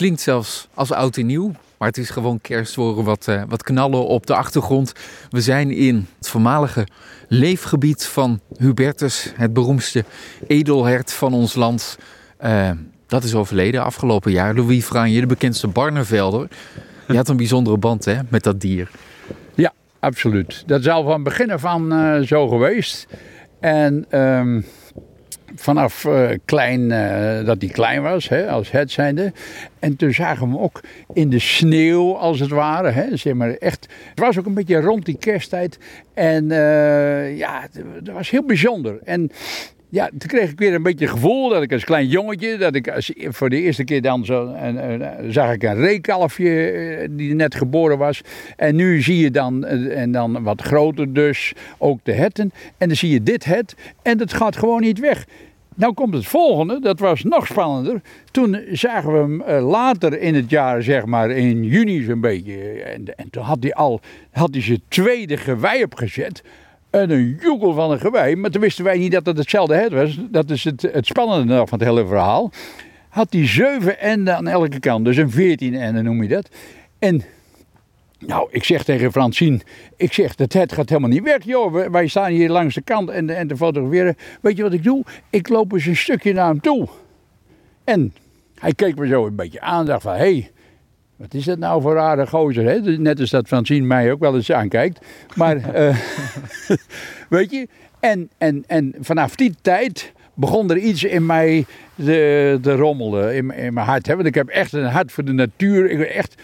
klinkt zelfs als oud en nieuw. Maar het is gewoon kerst. We wat, uh, wat knallen op de achtergrond. We zijn in het voormalige leefgebied van Hubertus. Het beroemdste edelhert van ons land. Uh, dat is overleden afgelopen jaar. Louis Franje, de bekendste Barnevelder. Je had een bijzondere band hè, met dat dier. Ja, absoluut. Dat is al van begin af uh, zo geweest. En... Um vanaf klein, dat hij klein was, hè, als het zijnde. En toen zagen we hem ook in de sneeuw, als het ware. Hè, zeg maar echt, het was ook een beetje rond die kersttijd. En uh, ja, dat was heel bijzonder. En ja, toen kreeg ik weer een beetje het gevoel dat ik als klein jongetje, dat ik als, voor de eerste keer dan zo, en, en, zag ik een reekalfje die net geboren was. En nu zie je dan, en dan wat groter dus, ook de herten. En dan zie je dit het en dat gaat gewoon niet weg. Nou komt het volgende, dat was nog spannender. Toen zagen we hem uh, later in het jaar, zeg maar in juni zo'n beetje. En, en, toen had hij al had hij zijn tweede gewei opgezet. En een joekel van een gewei. Maar toen wisten wij niet dat het hetzelfde het was. Dat is het, het spannende van het hele verhaal. Had hij zeven enden aan elke kant. Dus een veertien enden noem je dat. En nou, ik zeg tegen Francine, ik zeg, dat het gaat helemaal niet weg, joh. Wij staan hier langs de kant en, en te fotograferen. Weet je wat ik doe? Ik loop eens een stukje naar hem toe. En hij keek me zo een beetje aan en dacht van, hé, hey, wat is dat nou voor rare gozer, hè? Net als dat Francine mij ook wel eens aankijkt. Maar, uh, weet je, en, en, en vanaf die tijd begon er iets in mij te, rommelen, in, in mijn hart. Hè? Want ik heb echt een hart voor de natuur. Ik echt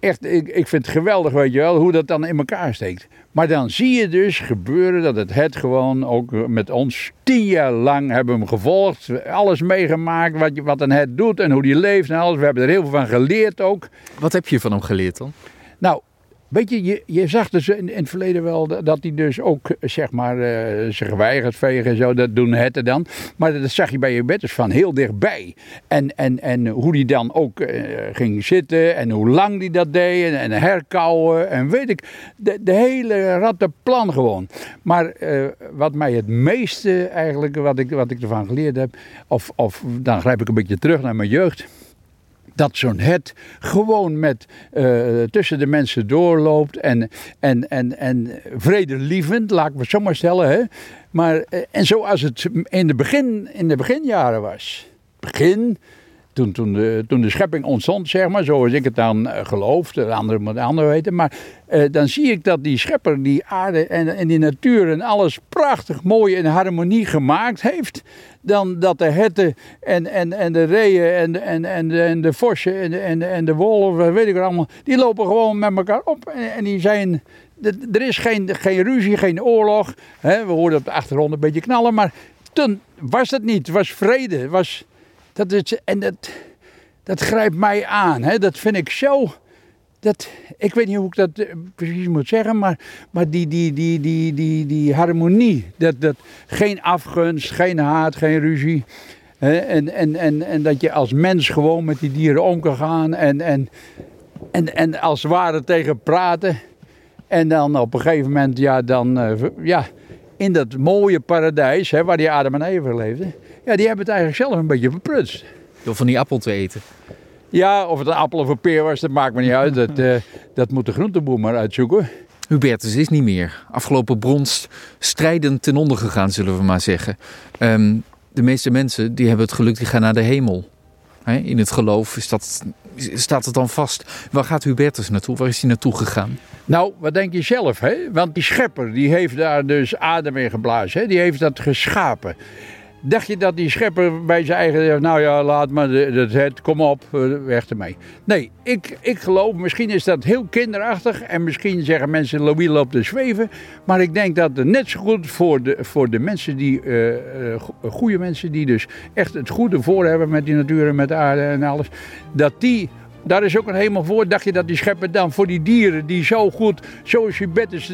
echt, ik, ik vind het geweldig, weet je wel, hoe dat dan in elkaar steekt. Maar dan zie je dus gebeuren dat het het gewoon ook met ons tien jaar lang hebben hem gevolgd. Alles meegemaakt, wat, wat een het doet en hoe die leeft en alles. We hebben er heel veel van geleerd ook. Wat heb je van hem geleerd dan? Nou, Weet je, je, zag dus in, in, het verleden wel dat hij dus ook, zeg maar, uh, zich weigert vegen en zo. Dat doen het dan. Maar dat zag je bij je dus van heel dichtbij. En, en, en hoe hij dan ook uh, ging zitten en hoe lang hij dat deed en, en herkauwen en weet ik. De, de hele rattenplan gewoon. Maar uh, wat mij het meeste eigenlijk, wat ik, wat ik ervan geleerd heb, of, of dan grijp ik een beetje terug naar mijn jeugd dat zo'n het gewoon met uh, tussen de mensen doorloopt en, en, en, en vredelievend, laat ik me zo maar stellen. Hè? Maar, uh, en zoals het in de, begin, in de beginjaren was. Begin, toen, toen, de, toen de schepping ontstond, zeg maar, zoals ik het dan uh, geloof, de anderen moet ander weten. Maar uh, dan zie ik dat die schepper die aarde en, en die natuur en alles prachtig mooi in harmonie gemaakt heeft. Dan dat de herten en, en, en de reeën en, en, en, de, en de vossen en de, en, de, en de wolven, weet ik wat allemaal, die lopen gewoon met elkaar op. En, die zijn, er is geen, geen ruzie, geen oorlog. We hoorden op de achtergrond een beetje knallen, maar toen was dat niet. Het was vrede, was dat is, en dat, dat grijpt mij aan. Hè? Dat vind ik zo. Dat, ik weet niet hoe ik dat eh, precies moet zeggen, maar, maar die, die, die, die, die, die harmonie. Dat, dat, geen afgunst, geen haat, geen ruzie. Hè? En, en, en, en dat je als mens gewoon met die dieren om kan gaan en, en, en, en als het ware tegen praten. En dan op een gegeven moment, ja, dan, uh, ja, in dat mooie paradijs, hè, waar die Adam en Eva leefden ja, die hebben het eigenlijk zelf een beetje verprutst. Door van die appel te eten? Ja, of het een appel of een peer was, dat maakt me niet uit. Dat, uh, dat moet de groenteboer maar uitzoeken. Hubertus is niet meer. Afgelopen brons strijdend ten onder gegaan, zullen we maar zeggen. Um, de meeste mensen die hebben het geluk, die gaan naar de hemel. In het geloof is dat, staat het dan vast. Waar gaat Hubertus naartoe? Waar is hij naartoe gegaan? Nou, wat denk je zelf? Hè? Want die schepper die heeft daar dus adem in geblazen. Hè? Die heeft dat geschapen. Dacht je dat die schepper bij zijn eigen, nou ja, laat maar, het, het, kom op, eh, weg ermee. Nee, ik, ik geloof, misschien is dat heel kinderachtig en misschien zeggen mensen, Louis loopt te zweven. Maar ik denk dat het net zo goed voor de, voor de mensen die, uh, goede mensen die dus echt het goede voor hebben met die natuur en met de aarde en alles. Dat die daar is ook een hemel voor. Dacht je dat die schepper dan voor die dieren die zo goed, zoals je bed is,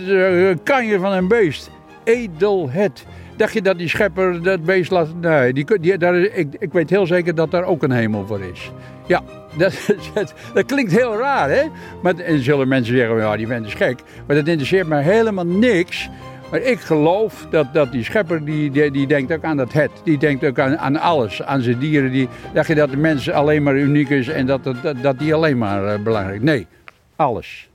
kan je van een beest. Edelhet. Dacht je dat die schepper dat beest laat... Nee, die, die, daar, ik, ik weet heel zeker dat daar ook een hemel voor is. Ja, dat, dat, klinkt heel raar, hè? Maar en zullen mensen zeggen, ja, die vent is gek. Maar dat interesseert mij helemaal niks. Maar ik geloof dat, dat die schepper, die, die, denkt ook aan dat het. Die denkt ook aan, aan alles, aan zijn dieren. Die, dacht je dat de mens alleen maar uniek is en dat, dat, dat die alleen maar uh, belangrijk is? Nee, alles.